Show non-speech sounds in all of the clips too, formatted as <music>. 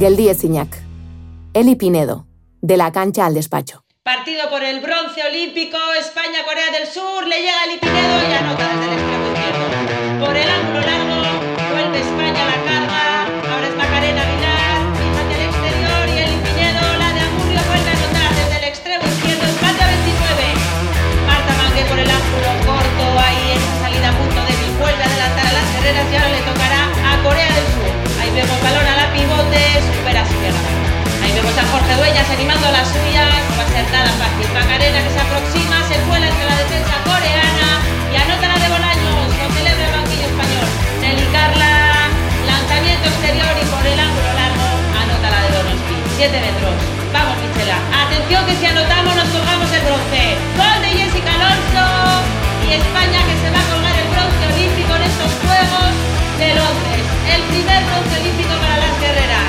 Geldiez Iñak. Eli Pinedo, de la cancha al despacho. Partido por el bronce olímpico, España-Corea del Sur, le llega Eli Pinedo y anota desde el extremo izquierdo. Por el ángulo largo, vuelve España a la carga, ahora es Macarena Vilar, hacia el exterior y Eli Pinedo, la de Amurrio, vuelve a anotar desde el extremo izquierdo, espacio 29. Marta Mangue por el ángulo corto, ahí esa salida a punto de vuelve a adelantar a las guerreras y ahora le tocará a Corea del Sur. 17 metros. Vamos, Michela. Atención que si anotamos nos colgamos el bronce. Gol de Jessica Alonso y España que se va a colgar el bronce olímpico en estos Juegos de Londres. El primer bronce olímpico para las guerreras.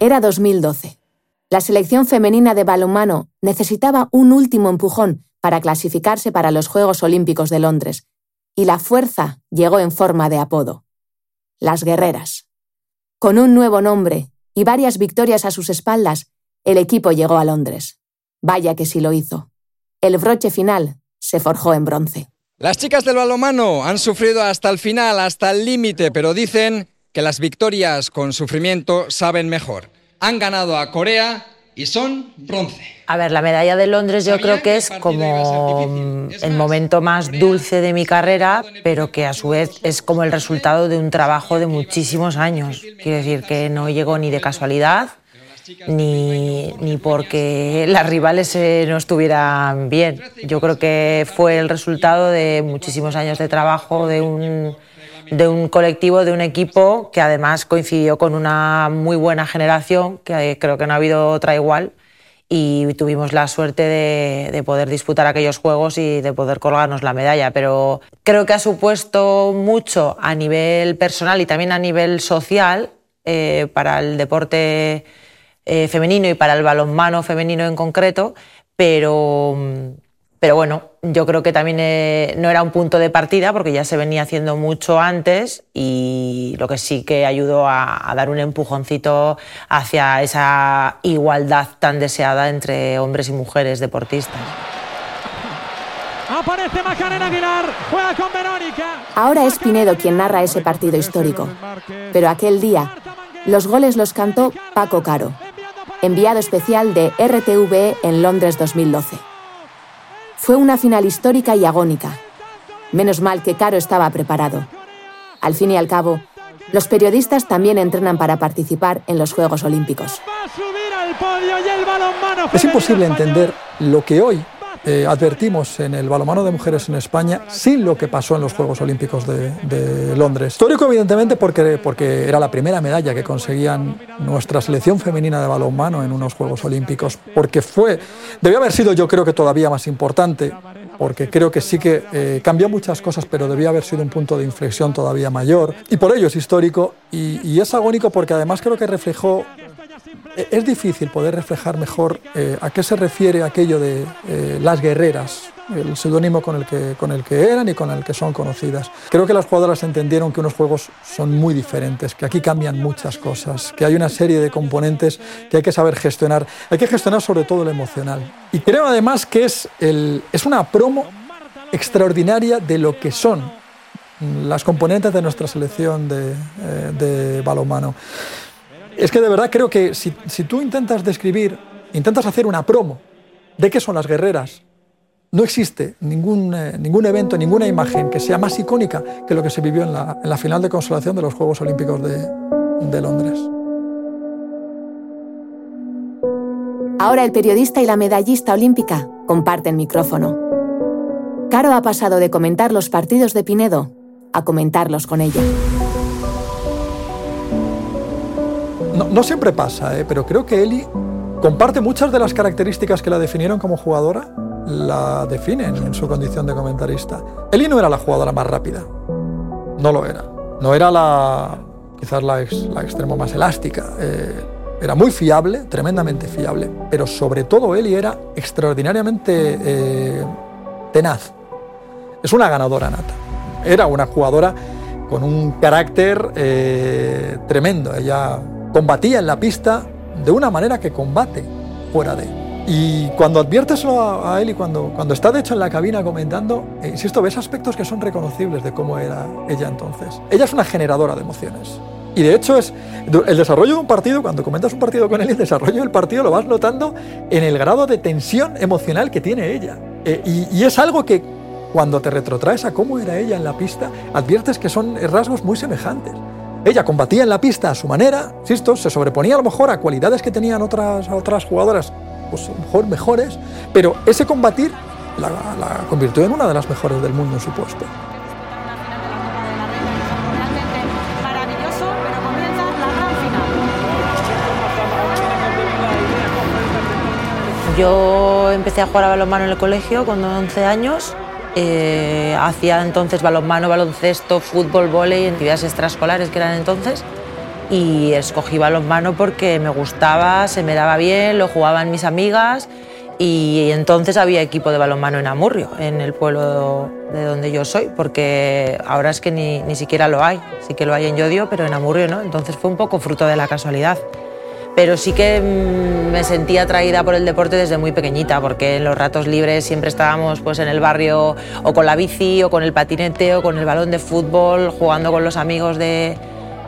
Era 2012. La selección femenina de balonmano necesitaba un último empujón para clasificarse para los Juegos Olímpicos de Londres, y la fuerza llegó en forma de apodo. Las guerreras. Con un nuevo nombre y varias victorias a sus espaldas, el equipo llegó a Londres. Vaya que sí lo hizo. El broche final se forjó en bronce. Las chicas del balonmano han sufrido hasta el final, hasta el límite, pero dicen que las victorias con sufrimiento saben mejor. Han ganado a Corea y son bronce. A ver, la medalla de Londres yo creo que es como el momento más dulce de mi carrera, pero que a su vez es como el resultado de un trabajo de muchísimos años. Quiero decir que no llegó ni de casualidad, ni, ni porque <laughs> las rivales eh, no estuvieran bien. Yo creo que fue el resultado de muchísimos años de trabajo, de un de un colectivo, de un equipo que además coincidió con una muy buena generación, que creo que no ha habido otra igual, y tuvimos la suerte de, poder disputar aquellos juegos y de poder colgarnos la medalla. Pero creo que ha supuesto mucho a nivel personal y también a nivel social eh, para el deporte eh, femenino y para el balonmano femenino en concreto, pero pero bueno, yo creo que también eh, no era un punto de partida porque ya se venía haciendo mucho antes y lo que sí que ayudó a, dar un empujoncito hacia esa igualdad tan deseada entre hombres y mujeres deportistas. Aparece Macarena Aguilar, juega con Verónica. Ahora es Pinedo quien narra ese partido histórico. Pero aquel día, los goles los cantó Paco Caro, enviado especial de RTV en Londres 2012. Fue una final histórica y agónica. Menos mal que Caro estaba preparado. Al fin y al cabo, los periodistas también entrenan para participar en los Juegos Olímpicos. Es imposible entender lo que hoy eh, advertimos en el balonmano de mujeres en España sin lo que pasó en los Juegos Olímpicos de, Londres. Histórico, evidentemente, porque, porque era la primera medalla que conseguían nuestra selección femenina de balonmano en unos Juegos Olímpicos, porque fue, debió haber sido yo creo que todavía más importante, porque creo que sí que eh, cambió muchas cosas, pero debía haber sido un punto de inflexión todavía mayor, y por ello es histórico y es agónico porque además creo que reflejó es difícil poder reflejar mejor eh, a qué se refiere aquello de eh, las guerreras, el seudónimo con, el que, con el que eran y con el que son conocidas. Creo que las jugadoras entendieron que unos juegos son muy diferentes, que aquí cambian muchas cosas, que hay una serie de componentes que hay que saber gestionar. Hay que gestionar sobre todo lo emocional. Y creo además que es, el, es una promo extraordinaria de lo que son las componentes de nuestra selección de, eh, de balonmano. Es que de verdad creo que si, tú intentas describir, intentas hacer una promo de qué son las guerreras, no existe ningún, eh, ningún evento, ninguna imagen que sea más icónica que lo que se vivió en la, final de consolación de los Juegos Olímpicos de, de Londres. Ahora el periodista y la medallista olímpica comparten micrófono. Caro ha pasado de comentar los partidos de Pinedo a comentarlos con ella. No, siempre pasa, ¿eh? pero creo que Eli comparte muchas de las características que la definieron como jugadora, la definen en su condición de comentarista. Eli no era la jugadora más rápida, no lo era. No era la, quizás la, extremo más elástica. Eh, era muy fiable, tremendamente fiable, pero sobre todo Eli era extraordinariamente eh, tenaz. Es una ganadora nata. Era una jugadora con un carácter eh, tremendo. Ella combatía en la pista de una manera que combate fuera de. Y cuando adviertes a, él y cuando, cuando está de hecho en la cabina comentando, eh, insisto, ves aspectos que son reconocibles de cómo era ella entonces. Ella es una generadora de emociones. Y de hecho es el desarrollo de un partido, cuando comentas un partido con él, el desarrollo del partido lo vas notando en el grado de tensión emocional que tiene ella. Eh, y, es algo que cuando te retrotraes a cómo era ella en la pista, adviertes que son rasgos muy semejantes. Ella combatía en la pista a su manera, insisto, se sobreponía a lo mejor a cualidades que tenían otras, otras jugadoras pues, mejor, mejores, pero ese combatir la, la convirtió en una de las mejores del mundo en su puesto. Yo empecé a jugar a balonmano en el colegio con 11 años. Eh, hacía entonces balonmano, baloncesto, fútbol, volei, actividades extraescolares que eran entonces. Y escogí balonmano porque me gustaba, se me daba bien, lo jugaban mis amigas. Y entonces había equipo de balonmano en Amurrio, en el pueblo de donde yo soy, porque ahora es que ni, ni siquiera lo hay. Sí que lo hay en Yodio, pero en Amurrio no. Entonces fue un poco fruto de la casualidad pero sí que mm, me sentía atraída por el deporte desde muy pequeñita, porque en los ratos libres siempre estábamos pues, en el barrio o con la bici o con el patinete o con el balón de fútbol, jugando con los amigos de,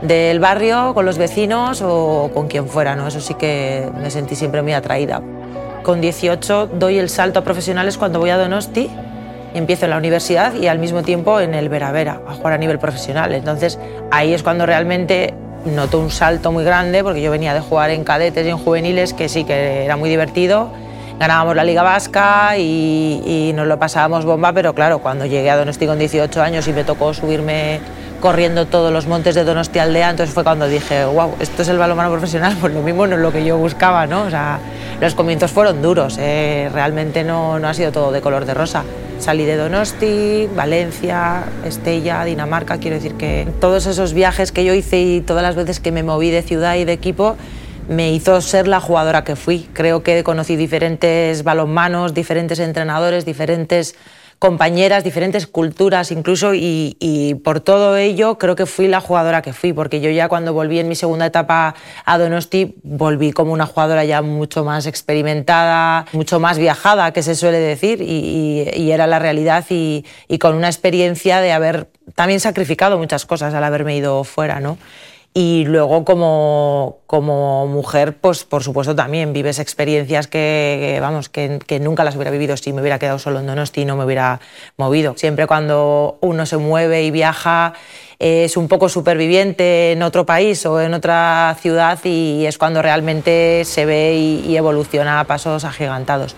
del barrio, con los vecinos o con quien fuera. ¿no? Eso sí que me sentí siempre muy atraída. Con 18 doy el salto a profesionales cuando voy a Donosti, empiezo en la universidad y al mismo tiempo en el Vera Vera, a jugar a nivel profesional. Entonces ahí es cuando realmente notó un salto muy grande porque yo venía de jugar en cadetes y en juveniles, que sí que era muy divertido. Ganábamos la Liga Vasca y, nos lo pasábamos bomba, pero claro, cuando llegué a Donosti con 18 años y me tocó subirme corriendo todos los montes de Donosti Aldea, entonces fue cuando dije, wow, esto es el balonmano profesional, <laughs> pues lo mismo no es lo que yo buscaba, ¿no? O sea, los comienzos fueron duros, ¿eh? realmente no, no ha sido todo de color de rosa. Salí de Donosti, Valencia, Estella, Dinamarca. Quiero decir que todos esos viajes que yo hice y todas las veces que me moví de ciudad y de equipo me hizo ser la jugadora que fui. Creo que conocí diferentes balonmanos, diferentes entrenadores, diferentes compañeras, diferentes culturas incluso, y, por todo ello creo que fui la jugadora que fui, porque yo ya cuando volví en mi segunda etapa a Donosti, volví como una jugadora ya mucho más experimentada, mucho más viajada, que se suele decir, y, era la realidad, y, con una experiencia de haber también sacrificado muchas cosas al haberme ido fuera, ¿no? Y luego como, como mujer, pues por supuesto también vives experiencias que, vamos, que, nunca las hubiera vivido si me hubiera quedado solo en Donosti y no me hubiera movido. Siempre cuando uno se mueve y viaja es un poco superviviente en otro país o en otra ciudad y es cuando realmente se ve y, y evoluciona a pasos agigantados.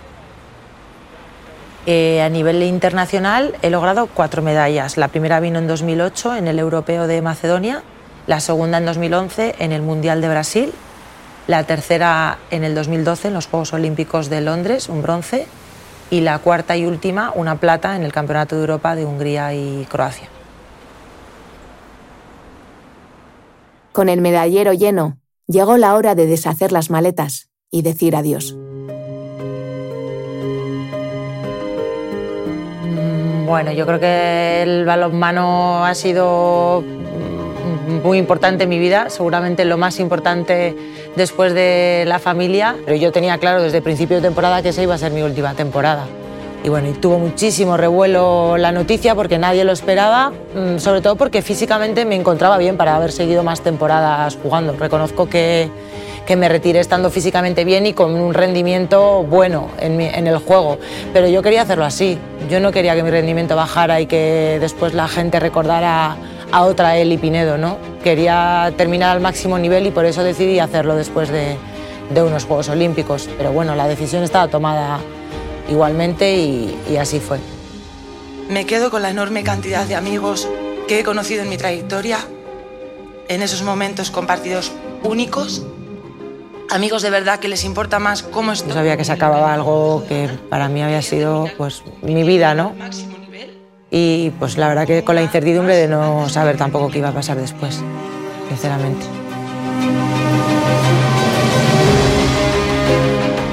Eh, a nivel internacional he logrado cuatro medallas. La primera vino en 2008 en el Europeo de Macedonia la segunda en 2011 en el Mundial de Brasil, la tercera en el 2012 en los Juegos Olímpicos de Londres, un bronce, y la cuarta y última, una plata en el Campeonato de Europa de Hungría y Croacia. Con el medallero lleno, llegó la hora de deshacer las maletas y decir adiós. Mm, bueno, yo creo que el balonmano ha sido muy importante en mi vida, seguramente lo más importante después de la familia, pero yo tenía claro desde principio de temporada que esa iba a ser mi última temporada. Y bueno, y tuvo muchísimo revuelo la noticia porque nadie lo esperaba, mm, sobre todo porque físicamente me encontraba bien para haber seguido más temporadas jugando. Reconozco que, que me retiré estando físicamente bien y con un rendimiento bueno en, en, el juego, pero yo quería hacerlo así. Yo no quería que mi rendimiento bajara y que después la gente recordara a otra Eli Pinedo, ¿no? Quería terminar al máximo nivel y por eso decidí hacerlo después de, de unos Juegos Olímpicos. Pero bueno, la decisión estaba tomada igualmente y, y así fue. Me quedo con la enorme cantidad de amigos que he conocido en mi trayectoria, en esos momentos compartidos únicos, amigos de verdad que les importa más cómo estoy. Yo sabía que se acababa algo que para mí había sido pues mi vida, ¿no? Y pues la verdad que con la incertidumbre de no saber tampoco qué iba a pasar después, sinceramente.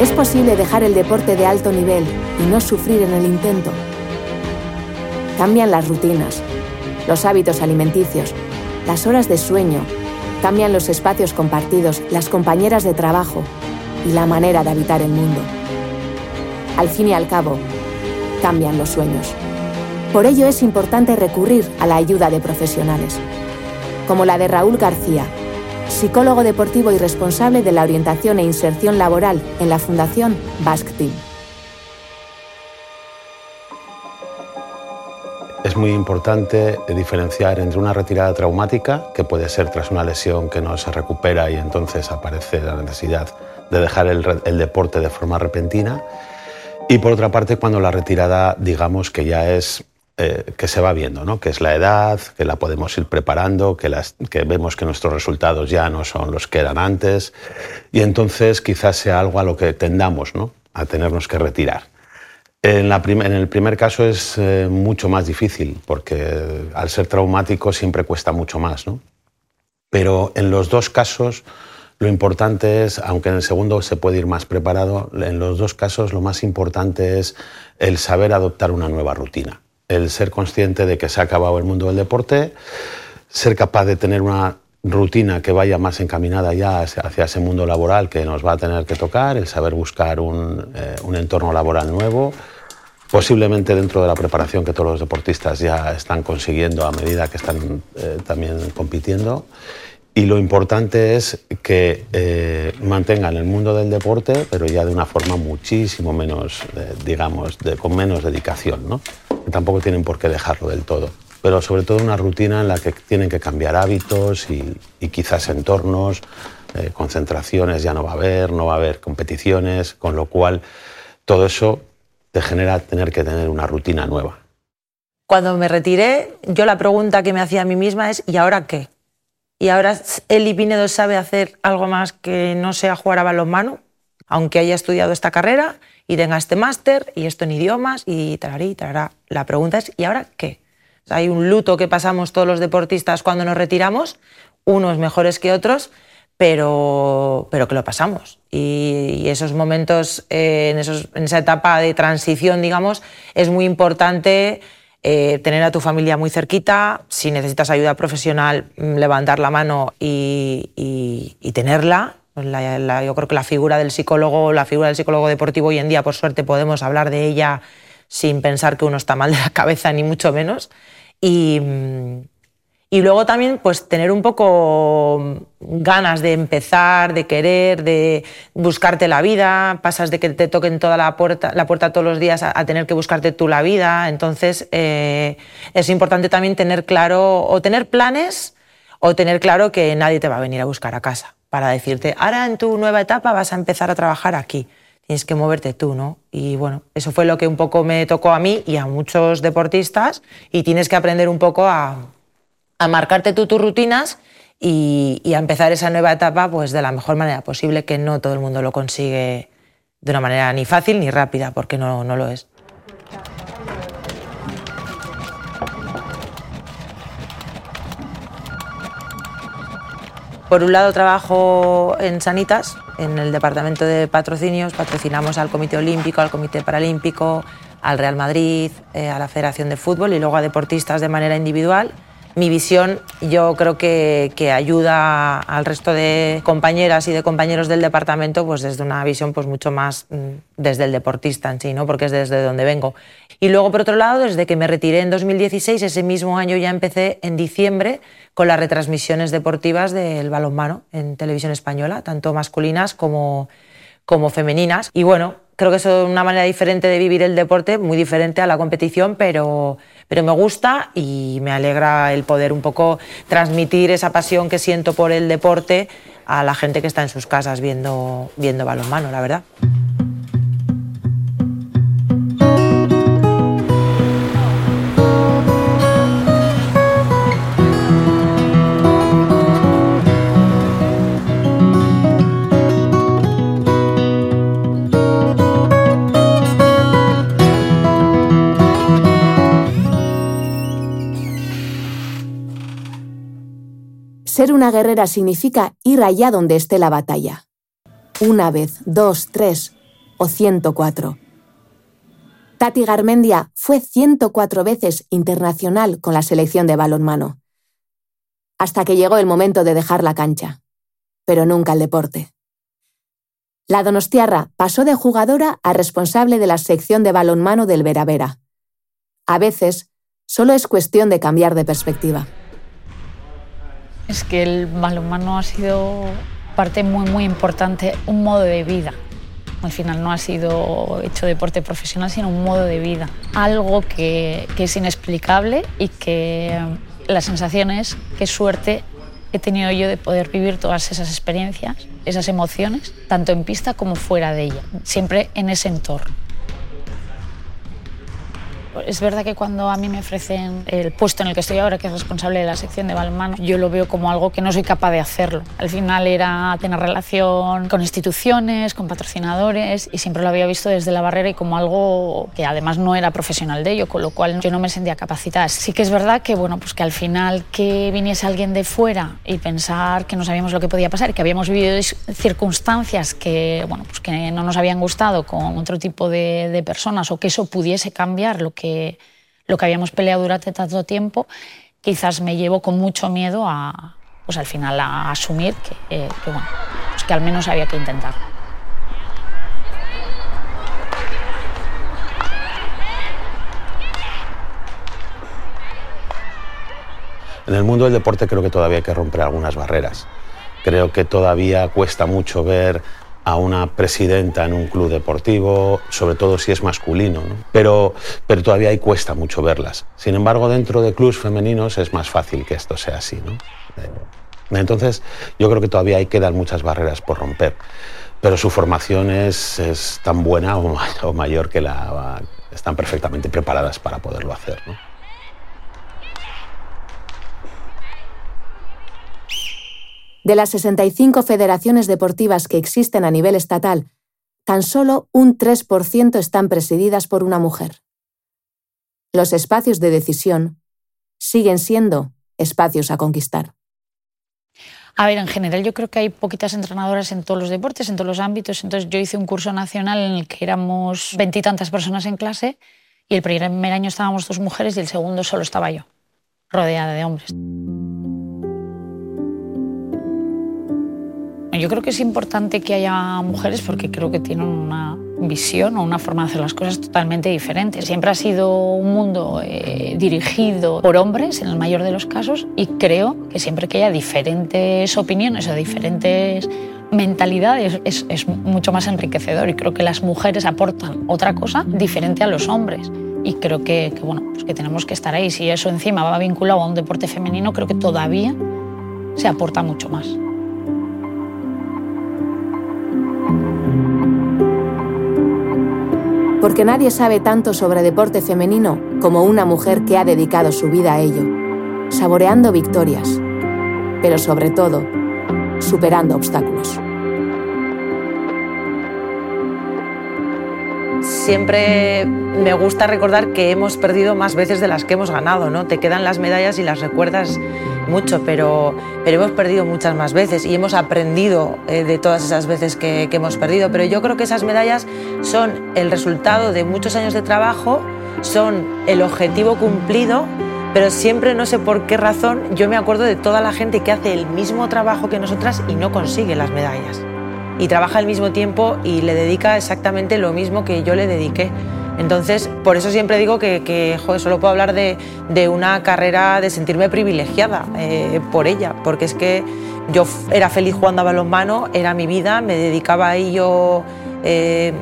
Es posible dejar el deporte de alto nivel y no sufrir en el intento. Cambian las rutinas, los hábitos alimenticios, las horas de sueño, cambian los espacios compartidos, las compañeras de trabajo y la manera de habitar el mundo. Al fin y al cabo, cambian los sueños. Por ello es importante recurrir a la ayuda de profesionales, como la de Raúl García, psicólogo deportivo y responsable de la orientación e inserción laboral en la Fundación Basque Team. Es muy importante diferenciar entre una retirada traumática, que puede ser tras una lesión que no se recupera y entonces aparece la necesidad de dejar el, deporte de forma repentina, y por otra parte cuando la retirada digamos que ya es eh, que se va viendo, ¿no? que es la edad, que la podemos ir preparando, que, que, vemos que nuestros resultados ya no son los que eran antes y entonces quizás sea algo a lo que tendamos ¿no? a tenernos que retirar. En el primer caso es eh, mucho más difícil porque al ser traumático siempre cuesta mucho más, ¿no? pero en los dos casos lo importante es, aunque en el segundo se puede ir más preparado, en los dos casos lo más importante es el saber adoptar una nueva rutina el ser consciente de que se ha acabado el mundo del deporte, ser capaz de tener una rutina que vaya más encaminada ya hacia ese mundo laboral que nos va a tener que tocar, el saber buscar un, eh, entorno laboral nuevo, posiblemente dentro de la preparación que todos los deportistas ya están consiguiendo a medida que están eh, también compitiendo y lo importante es que eh, mantengan el mundo del deporte, pero ya de una forma muchísimo menos, digamos, con menos dedicación. ¿no? Tampoco tienen por qué dejarlo del todo. Pero sobre todo una rutina en la que tienen que cambiar hábitos y, quizás entornos, eh, concentraciones ya no va a haber, no va a haber competiciones, con lo cual todo eso te genera tener que tener una rutina nueva. Cuando me retiré, yo la pregunta que me hacía a mí misma es, ¿y ahora qué? y ahora Eli Pinedo sabe hacer algo más que no sea jugar a balonmano, aunque haya estudiado esta carrera y tenga este máster y esto en idiomas y tararí, tarará. La pregunta es, ¿y ahora qué? hay un luto que pasamos todos los deportistas cuando nos retiramos, unos mejores que otros, pero, pero que lo pasamos. Y, esos momentos, eh, en, esa etapa de transición, digamos, es muy importante eh, tener a tu familia muy cerquita, si necesitas ayuda profesional, mm, levantar la mano y, tenerla. Pues yo creo que la figura del psicólogo, la figura del psicólogo deportivo hoy en día, por suerte, podemos hablar de ella sin pensar que uno está mal de la cabeza, ni mucho menos. Y, y luego también, pues tener un poco ganas de empezar, de querer, de buscarte la vida. Pasas de que te toquen toda la puerta, la puerta todos los días a, tener que buscarte tú la vida. Entonces, eh, es importante también tener claro, o tener planes, o tener claro que nadie te va a venir a buscar a casa para decirte, ahora en tu nueva etapa vas a empezar a trabajar aquí. Tienes que moverte tú, ¿no? Y bueno, eso fue lo que un poco me tocó a mí y a muchos deportistas y tienes que aprender un poco a, a marcarte tú tus rutinas y, a empezar esa nueva etapa pues, de la mejor manera posible, que no todo el mundo lo consigue de una manera ni fácil ni rápida, porque no, no lo es. Por un lado trabajo en Sanitas, en el departamento de patrocinios, patrocinamos al Comité Olímpico, al Comité Paralímpico, al Real Madrid, eh, a la Federación de Fútbol y luego a deportistas de manera individual mi visión yo creo que, ayuda al resto de compañeras y de compañeros del departamento pues desde una visión pues mucho más mm, desde el deportista en sí, ¿no? porque es desde donde vengo. Y luego, por otro lado, desde que me retiré en 2016, ese mismo año ya empecé en diciembre con las retransmisiones deportivas del balonmano en televisión española, tanto masculinas como, como femeninas. Y bueno, creo que es una manera diferente de vivir el deporte, muy diferente a la competición, pero, pero me gusta y me alegra el poder un poco transmitir esa pasión que siento por el deporte a la gente que está en sus casas viendo, viendo balonmano, la verdad. Ser una guerrera significa ir allá donde esté la batalla. Una vez, dos, tres o 104. Tati Garmendia fue 104 veces internacional con la selección de balonmano. hasta que llegó el momento de dejar la cancha, pero nunca el deporte. La donostiarra pasó de jugadora a responsable de la sección de balonmano del Veravera. A veces, solo es cuestión de cambiar de perspectiva. Es que el balonmano ha sido parte muy, muy importante, un modo de vida. Al final no ha sido hecho deporte profesional, sino un modo de vida. Algo que, que es inexplicable y que eh, la sensación es qué suerte he tenido yo de poder vivir todas esas experiencias, esas emociones, tanto en pista como fuera de ella, siempre en ese entorno. Es verdad que cuando a mí me ofrecen el puesto en el que estoy ahora, que es responsable de la sección de balonmano, yo lo veo como algo que no soy capaz de hacerlo. Al final era tener relación con instituciones, con patrocinadores y siempre lo había visto desde la barrera y como algo que además no era profesional de ello, con lo cual yo no me sentía capacitada. Sí que es verdad que bueno, pues que al final que viniese alguien de fuera y pensar que no sabíamos lo que podía pasar, que habíamos vivido circunstancias que bueno, pues que no nos habían gustado con otro tipo de, de personas o que eso pudiese cambiar lo que lo que habíamos peleado durante tanto tiempo, quizás me llevo con mucho miedo a, pues al final a asumir que, eh, bueno, pues que al menos había que intentar. En el mundo del deporte creo que todavía hay que romper algunas barreras. Creo que todavía cuesta mucho ver a una presidenta en un club deportivo, sobre todo si es masculino, pero, pero todavía ahí cuesta mucho verlas. Sin embargo, dentro de clubes femeninos es más fácil que esto sea así. ¿no? Eh, entonces, yo creo que todavía hay quedan muchas barreras por romper, pero su formación es, es tan buena o, o mayor que la... están perfectamente preparadas para poderlo hacer. ¿no? De las 65 federaciones deportivas que existen a nivel estatal, tan solo un 3% están presididas por una mujer. Los espacios de decisión siguen siendo espacios a conquistar. A ver, en general yo creo que hay poquitas entrenadoras en todos los deportes, en todos los ámbitos. Entonces yo hice un curso nacional en el que éramos veintitantas personas en clase y el primer año estábamos dos mujeres y el segundo solo estaba yo, rodeada de hombres. Yo creo que es importante que haya mujeres porque creo que tienen una visión o una forma de hacer las cosas totalmente diferente. Siempre ha sido un mundo eh, dirigido por hombres en el mayor de los casos y creo que siempre que haya diferentes opiniones o diferentes mentalidades es, mucho más enriquecedor y creo que las mujeres aportan otra cosa diferente a los hombres y creo que bueno, pues que tenemos que estar ahí. Si eso encima va vinculado a un deporte femenino, creo que todavía se aporta mucho más. Porque nadie sabe tanto sobre deporte femenino como una mujer que ha dedicado su vida a ello, saboreando victorias, pero sobre todo, superando obstáculos. Siempre me gusta recordar que hemos perdido más veces de las que hemos ganado, ¿no? Te quedan las medallas y las recuerdas mucho, pero, pero hemos perdido muchas más veces y hemos aprendido eh, de todas esas veces que, que, hemos perdido. Pero yo creo que esas medallas son el resultado de muchos años de trabajo, son el objetivo cumplido, pero siempre no sé por qué razón yo me acuerdo de toda la gente que hace el mismo trabajo que nosotras y no consigue las medallas. Y trabaja al mismo tiempo y le dedica exactamente lo mismo que yo le dediqué. Entonces, por eso siempre digo que, solo puedo hablar de, una carrera de sentirme privilegiada eh, por ella, porque es que yo era feliz jugando a balonmano, era mi vida, me dedicaba a ello eh,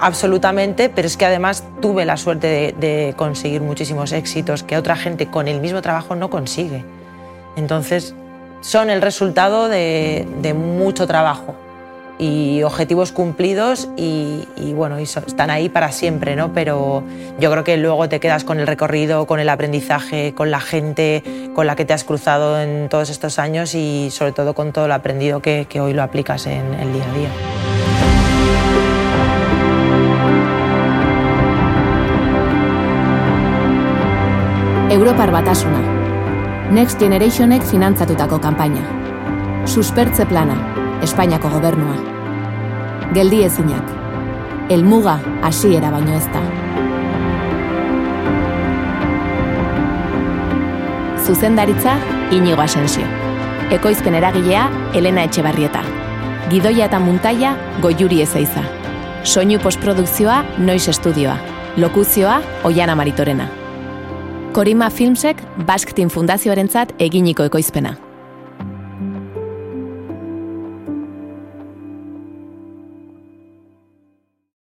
absolutamente, pero es que además tuve la suerte de, conseguir muchísimos éxitos que otra gente con el mismo trabajo no consigue. Entonces, son el resultado de mucho trabajo y objetivos cumplidos y, bueno, están ahí para siempre, ¿no? Pero yo creo que luego te quedas con el recorrido, con el aprendizaje, con la gente con la que te has cruzado en todos estos años y sobre todo con todo lo aprendido que, hoy lo aplicas en el día a día. Europar Batasuna. Next Generationek finantzatutako kanpaina. Suspertze plana. Espainiako gobernua. Geldi ezinak. Elmuga hasiera baino ez da. Zuzendaritza, inigo asensio. ekoizpen eragilea Elena Etxebarrieta. Gidoia eta muntaia Goiuri Ezeiza. Soinu postprodukzioa Noiz Estudioa. Lokuzioa Oiana Maritorena. Korima Filmsek Basktin Fundazioarentzat eginiko ekoizpena.